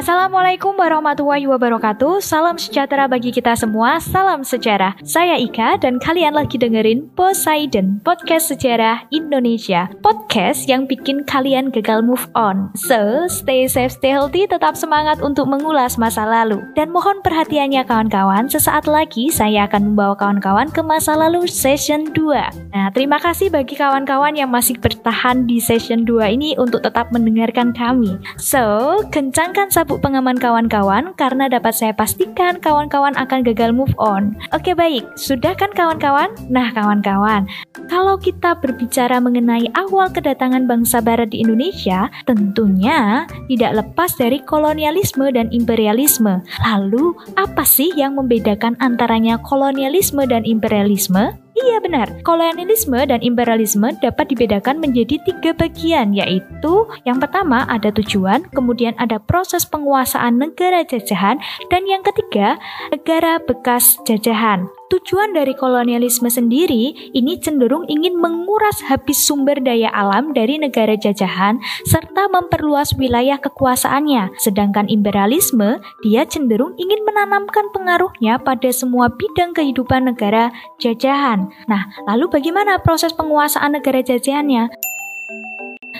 Assalamualaikum warahmatullahi wabarakatuh. Salam sejahtera bagi kita semua. Salam sejarah. Saya Ika dan kalian lagi dengerin Poseidon Podcast Sejarah Indonesia. Podcast yang bikin kalian gagal move on. So, stay safe, stay healthy Tetap semangat untuk mengulas masa lalu. Dan mohon perhatiannya kawan-kawan. Sesaat lagi saya akan membawa kawan-kawan ke masa lalu session 2 Nah, terima kasih bagi kawan-kawan yang masih bertahan di session 2 ini Untuk tetap mendengarkan kami. So, kencangkan sabuk pengaman kawan-kawan karena dapat saya pastikan kawan-kawan akan gagal move on. Oke baik, sudah kan kawan-kawan? Nah kawan-kawan, kalau kita berbicara mengenai awal kedatangan bangsa barat di Indonesia, tentunya tidak lepas dari kolonialisme dan imperialisme. Lalu, apa sih yang membedakan antaranya kolonialisme dan imperialisme? Iya benar, kolonialisme dan imperialisme dapat dibedakan menjadi tiga bagian yaitu yang pertama ada tujuan, kemudian ada proses penguasaan negara jajahan, dan yang ketiga negara bekas jajahan. Tujuan dari kolonialisme sendiri ini cenderung ingin menguras habis sumber daya alam dari negara jajahan serta memperluas wilayah kekuasaannya. Sedangkan imperialisme, dia cenderung ingin menanamkan pengaruhnya pada semua bidang kehidupan negara jajahan. Nah, lalu bagaimana proses penguasaan negara jajahannya?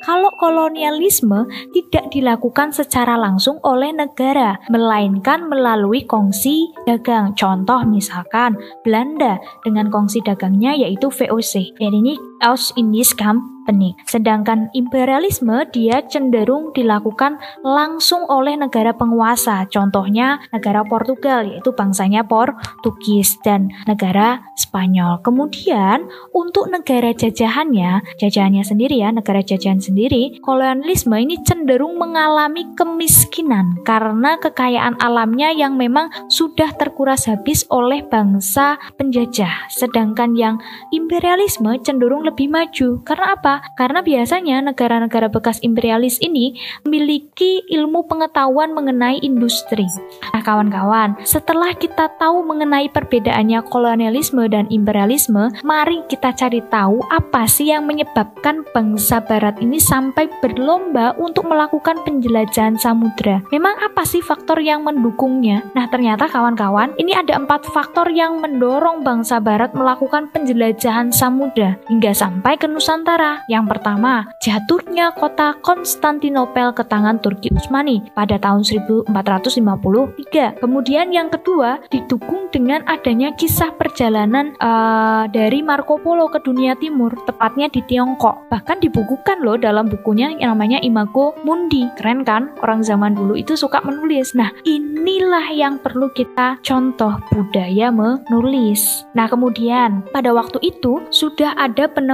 Kalau kolonialisme tidak dilakukan secara langsung oleh negara, melainkan melalui kongsi dagang. Contoh misalkan Belanda dengan kongsi dagangnya yaitu VOC. Dan ini Aus Indies Company. Sedangkan imperialisme dia cenderung dilakukan langsung oleh negara penguasa. Contohnya negara Portugal yaitu bangsanya Portugis dan negara Spanyol. Kemudian untuk negara jajahannya, jajahannya sendiri ya, negara jajahan sendiri, kolonialisme ini cenderung mengalami kemiskinan karena kekayaan alamnya yang memang sudah terkuras habis oleh bangsa penjajah. Sedangkan yang imperialisme cenderung maju. Karena apa? Karena biasanya negara-negara bekas imperialis ini memiliki ilmu pengetahuan mengenai industri. Nah, kawan-kawan, setelah kita tahu mengenai perbedaannya kolonialisme dan imperialisme, mari kita cari tahu apa sih yang menyebabkan bangsa barat ini sampai berlomba untuk melakukan penjelajahan samudra. Memang apa sih faktor yang mendukungnya? Nah, ternyata kawan-kawan, ini ada empat faktor yang mendorong bangsa barat melakukan penjelajahan samudra hingga sampai ke Nusantara. Yang pertama, jatuhnya kota Konstantinopel ke tangan Turki Utsmani pada tahun 1453. Kemudian yang kedua, didukung dengan adanya kisah perjalanan uh, dari Marco Polo ke dunia timur, tepatnya di Tiongkok. Bahkan dibukukan loh dalam bukunya yang namanya Imago Mundi. Keren kan? Orang zaman dulu itu suka menulis. Nah, inilah yang perlu kita contoh budaya menulis. Nah, kemudian pada waktu itu sudah ada penemuan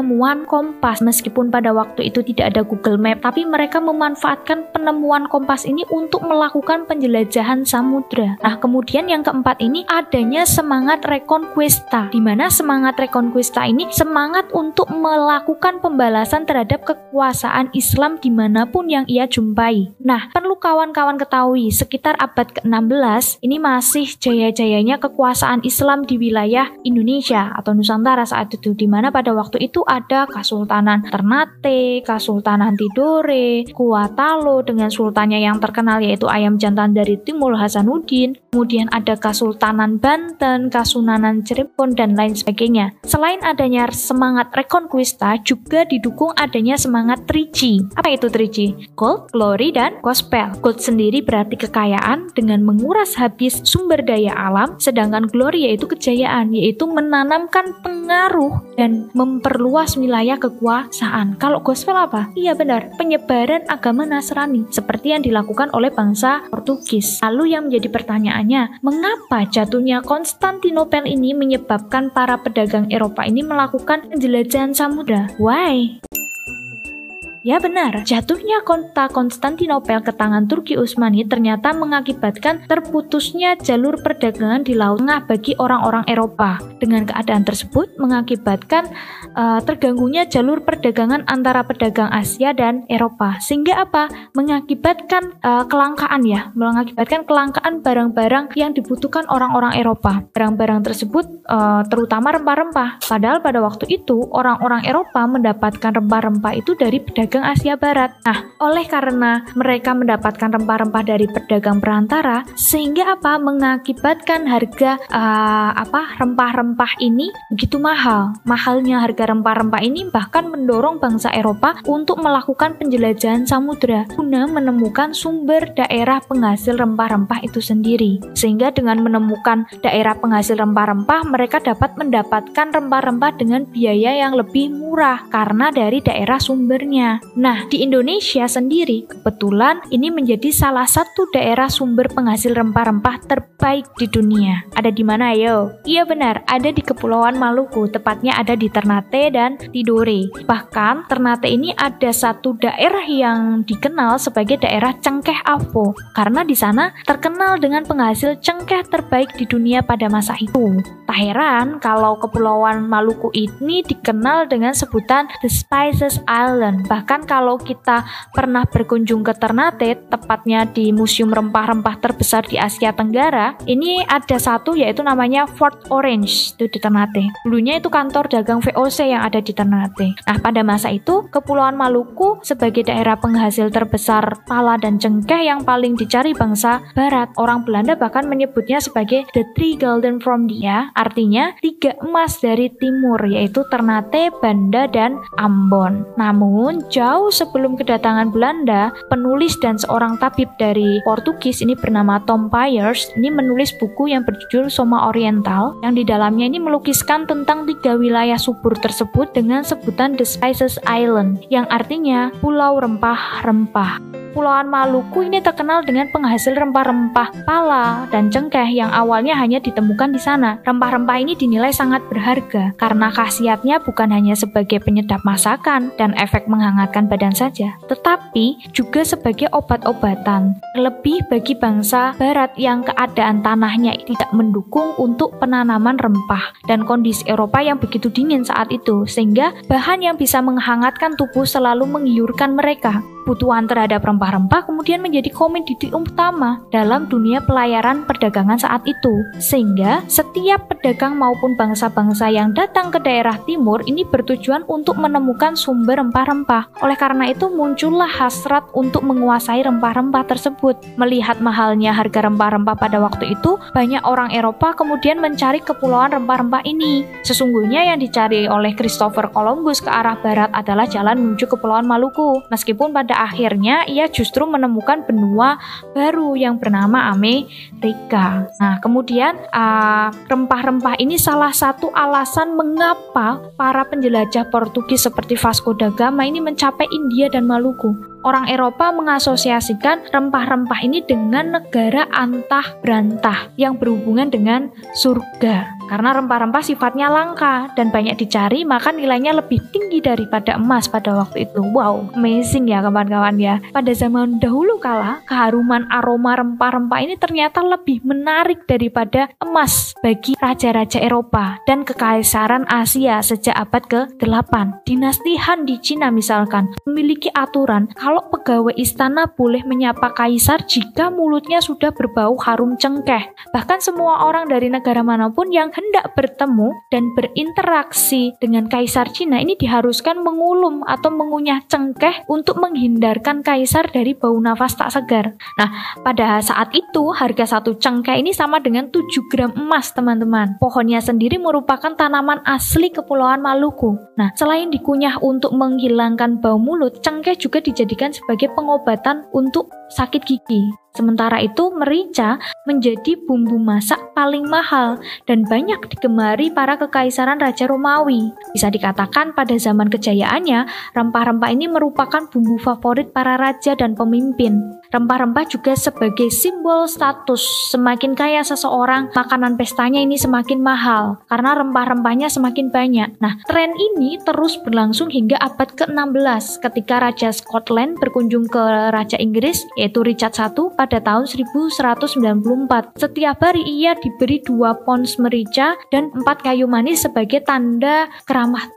kompas meskipun pada waktu itu tidak ada Google Map tapi mereka memanfaatkan penemuan kompas ini untuk melakukan penjelajahan samudra. Nah, kemudian yang keempat ini adanya semangat reconquista di mana semangat reconquista ini semangat untuk melakukan pembalasan terhadap kekuasaan Islam di mana pun yang ia jumpai. Nah, perlu kawan-kawan ketahui sekitar abad ke-16 ini masih jaya-jayanya kekuasaan Islam di wilayah Indonesia atau Nusantara saat itu di mana pada waktu itu ada Kasultanan Ternate, Kasultanan Tidore, Kuatalo dengan sultannya yang terkenal yaitu Ayam Jantan dari Timur Hasanuddin, kemudian ada Kasultanan Banten, Kasunanan Cirebon dan lain sebagainya. Selain adanya semangat Reconquista, juga didukung adanya semangat Trici. Apa itu Trici? Gold, Glory, dan Gospel. Gold sendiri berarti kekayaan dengan menguras habis sumber daya alam, sedangkan Glory yaitu kejayaan, yaitu menanamkan pengaruh dan memperluas wilayah kekuasaan. Kalau gospel apa? Iya benar, penyebaran agama Nasrani seperti yang dilakukan oleh bangsa Portugis. Lalu yang menjadi pertanyaannya, mengapa jatuhnya Konstantinopel ini menyebabkan para pedagang Eropa ini melakukan penjelajahan samudra? Why? Ya benar, jatuhnya kota Konstantinopel ke tangan Turki Utsmani ternyata mengakibatkan terputusnya jalur perdagangan di Laut Tengah bagi orang-orang Eropa. Dengan keadaan tersebut mengakibatkan uh, terganggunya jalur perdagangan antara pedagang Asia dan Eropa. Sehingga apa? Mengakibatkan uh, kelangkaan ya, mengakibatkan kelangkaan barang-barang yang dibutuhkan orang-orang Eropa. Barang-barang tersebut uh, terutama rempah-rempah. Padahal pada waktu itu orang-orang Eropa mendapatkan rempah-rempah itu dari pedagang Asia Barat. Nah, oleh karena mereka mendapatkan rempah-rempah dari pedagang perantara, sehingga apa? Mengakibatkan harga uh, apa rempah-rempah ini begitu mahal. Mahalnya harga rempah-rempah ini bahkan mendorong bangsa Eropa untuk melakukan penjelajahan samudera guna menemukan sumber daerah penghasil rempah-rempah itu sendiri. Sehingga dengan menemukan daerah penghasil rempah-rempah, mereka dapat mendapatkan rempah-rempah dengan biaya yang lebih murah karena dari daerah sumbernya. Nah, di Indonesia sendiri kebetulan ini menjadi salah satu daerah sumber penghasil rempah-rempah terbaik di dunia. Ada di mana ayo? Iya benar, ada di Kepulauan Maluku, tepatnya ada di Ternate dan Tidore. Bahkan Ternate ini ada satu daerah yang dikenal sebagai daerah cengkeh Avo karena di sana terkenal dengan penghasil cengkeh terbaik di dunia pada masa itu. Tak heran kalau Kepulauan Maluku ini dikenal dengan sebutan The Spices Island. Bahkan kalau kita pernah berkunjung ke Ternate, tepatnya di Museum Rempah-Rempah terbesar di Asia Tenggara, ini ada satu yaitu namanya Fort Orange itu di Ternate. Dulunya itu kantor dagang VOC yang ada di Ternate. Nah, pada masa itu Kepulauan Maluku sebagai daerah penghasil terbesar pala dan cengkeh yang paling dicari bangsa barat. Orang Belanda bahkan menyebutnya sebagai the three golden from dia artinya tiga emas dari timur yaitu Ternate, Banda, dan Ambon. Namun jauh sebelum kedatangan Belanda, penulis dan seorang tabib dari Portugis ini bernama Tom Pyers ini menulis buku yang berjudul Soma Oriental yang di dalamnya ini melukiskan tentang tiga wilayah subur tersebut dengan sebutan The Spices Island yang artinya pulau rempah-rempah. Kepulauan Maluku ini terkenal dengan penghasil rempah-rempah pala dan cengkeh yang awalnya hanya ditemukan di sana. Rempah-rempah ini dinilai sangat berharga karena khasiatnya bukan hanya sebagai penyedap masakan dan efek menghangatkan badan saja, tetapi juga sebagai obat-obatan. Lebih bagi bangsa barat yang keadaan tanahnya tidak mendukung untuk penanaman rempah dan kondisi Eropa yang begitu dingin saat itu, sehingga bahan yang bisa menghangatkan tubuh selalu menggiurkan mereka kebutuhan terhadap rempah-rempah kemudian menjadi komoditi utama dalam dunia pelayaran perdagangan saat itu. Sehingga setiap pedagang maupun bangsa-bangsa yang datang ke daerah timur ini bertujuan untuk menemukan sumber rempah-rempah. Oleh karena itu muncullah hasrat untuk menguasai rempah-rempah tersebut. Melihat mahalnya harga rempah-rempah pada waktu itu, banyak orang Eropa kemudian mencari kepulauan rempah-rempah ini. Sesungguhnya yang dicari oleh Christopher Columbus ke arah barat adalah jalan menuju kepulauan Maluku. Meskipun pada akhirnya ia justru menemukan benua baru yang bernama Amerika. Nah, kemudian rempah rempah-rempah ini salah satu alasan mengapa para penjelajah Portugis seperti Vasco da Gama ini mencapai India dan Maluku. Orang Eropa mengasosiasikan rempah-rempah ini dengan negara antah berantah yang berhubungan dengan surga. Karena rempah-rempah sifatnya langka dan banyak dicari, maka nilainya lebih tinggi daripada emas pada waktu itu. Wow, amazing ya kawan-kawan ya. Pada zaman dahulu kala, keharuman aroma rempah-rempah ini ternyata lebih menarik daripada emas bagi raja-raja Eropa dan kekaisaran Asia sejak abad ke-8. Dinasti Han di Cina misalkan memiliki aturan kalau pegawai istana boleh menyapa kaisar jika mulutnya sudah berbau harum cengkeh. Bahkan semua orang dari negara mana pun yang hendak bertemu dan berinteraksi dengan kaisar Cina ini diharuskan mengulum atau mengunyah cengkeh untuk menghindarkan kaisar dari bau nafas tak segar. Nah, pada saat itu harga satu cengkeh ini sama dengan 7 gram emas, teman-teman. Pohonnya sendiri merupakan tanaman asli Kepulauan Maluku. Nah, selain dikunyah untuk menghilangkan bau mulut, cengkeh juga dijadikan sebagai pengobatan untuk sakit gigi. Sementara itu, merica menjadi bumbu masak paling mahal dan banyak digemari para kekaisaran Raja Romawi. Bisa dikatakan pada zaman kejayaannya, rempah-rempah ini merupakan bumbu favorit para raja dan pemimpin. Rempah-rempah juga sebagai simbol status. Semakin kaya seseorang, makanan pestanya ini semakin mahal karena rempah-rempahnya semakin banyak. Nah, tren ini terus berlangsung hingga abad ke-16 ketika Raja Scotland berkunjung ke Raja Inggris yaitu Richard I pada tahun 1194. Setiap hari ia diberi dua pons merica dan empat kayu manis sebagai tanda keramah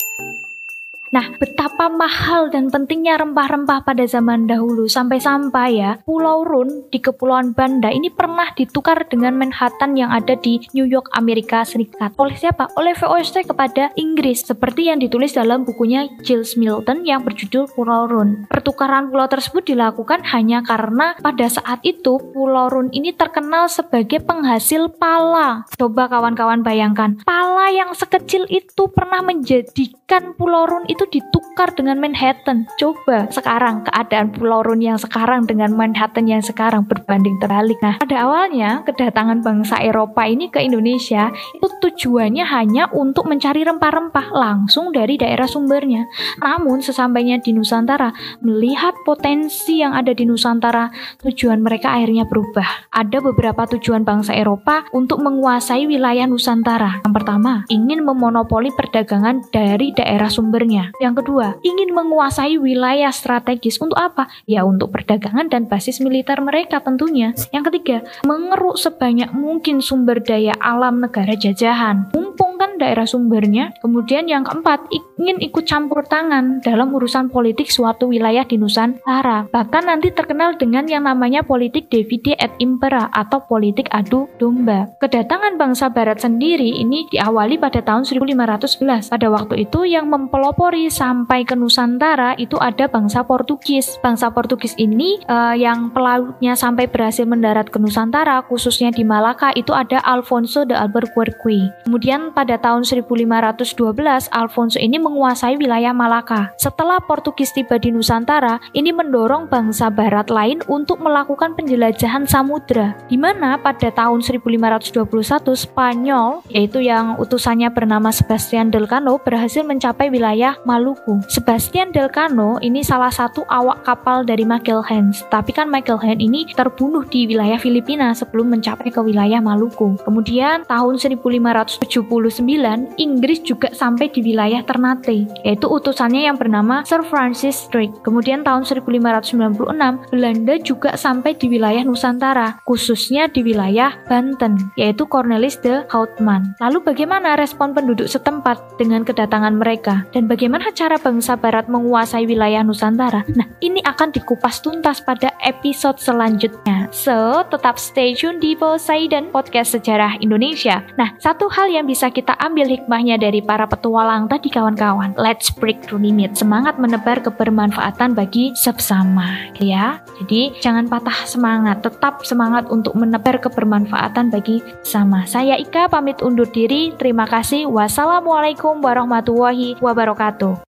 Nah, betapa mahal dan pentingnya rempah-rempah pada zaman dahulu sampai-sampai ya, Pulau Run di Kepulauan Banda ini pernah ditukar dengan Manhattan yang ada di New York, Amerika Serikat. Oleh siapa? Oleh VOC kepada Inggris, seperti yang ditulis dalam bukunya Giles Milton yang berjudul Pulau Run. Pertukaran pulau tersebut dilakukan hanya karena pada saat itu Pulau Run ini terkenal sebagai penghasil pala. Coba kawan-kawan bayangkan, pala yang sekecil itu pernah menjadikan Pulau Run itu itu ditukar dengan Manhattan. Coba sekarang keadaan Pulau Run yang sekarang dengan Manhattan yang sekarang berbanding terbalik. Nah, pada awalnya kedatangan bangsa Eropa ini ke Indonesia itu tujuannya hanya untuk mencari rempah-rempah langsung dari daerah sumbernya. Namun sesampainya di Nusantara, melihat potensi yang ada di Nusantara, tujuan mereka akhirnya berubah. Ada beberapa tujuan bangsa Eropa untuk menguasai wilayah Nusantara. Yang pertama, ingin memonopoli perdagangan dari daerah sumbernya. Yang kedua, ingin menguasai wilayah strategis untuk apa? Ya untuk perdagangan dan basis militer mereka tentunya. Yang ketiga, mengeruk sebanyak mungkin sumber daya alam negara jajahan. Mumpung kan daerah sumbernya. Kemudian yang keempat, ingin ikut campur tangan dalam urusan politik suatu wilayah di Nusantara. Bahkan nanti terkenal dengan yang namanya politik divide et impera atau politik adu domba. Kedatangan bangsa barat sendiri ini diawali pada tahun 1511. Pada waktu itu yang mempelopori sampai ke Nusantara itu ada bangsa Portugis. Bangsa Portugis ini uh, yang pelautnya sampai berhasil mendarat ke Nusantara, khususnya di Malaka itu ada Alfonso de Albuquerque. Kemudian pada tahun 1512 Alfonso ini menguasai wilayah Malaka. Setelah Portugis tiba di Nusantara, ini mendorong bangsa barat lain untuk melakukan penjelajahan samudra. Di mana pada tahun 1521 Spanyol, yaitu yang utusannya bernama Sebastian del Cano berhasil mencapai wilayah Maluku. Sebastian Delcano ini salah satu awak kapal dari Magellan, tapi kan Magellan ini terbunuh di wilayah Filipina sebelum mencapai ke wilayah Maluku. Kemudian tahun 1579 Inggris juga sampai di wilayah Ternate, yaitu utusannya yang bernama Sir Francis Drake. Kemudian tahun 1596 Belanda juga sampai di wilayah Nusantara, khususnya di wilayah Banten, yaitu Cornelis de Houtman. Lalu bagaimana respon penduduk setempat dengan kedatangan mereka dan bagaimana cara bangsa barat menguasai wilayah Nusantara? Nah, ini akan dikupas tuntas pada episode selanjutnya. So, tetap stay tune di Poseidon Podcast Sejarah Indonesia. Nah, satu hal yang bisa kita ambil hikmahnya dari para petualang tadi kawan-kawan. Let's break through limit. Semangat menebar kebermanfaatan bagi sesama, ya. Jadi, jangan patah semangat. Tetap semangat untuk menebar kebermanfaatan bagi sama. Saya Ika pamit undur diri. Terima kasih. Wassalamualaikum warahmatullahi wabarakatuh.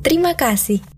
Terima kasih.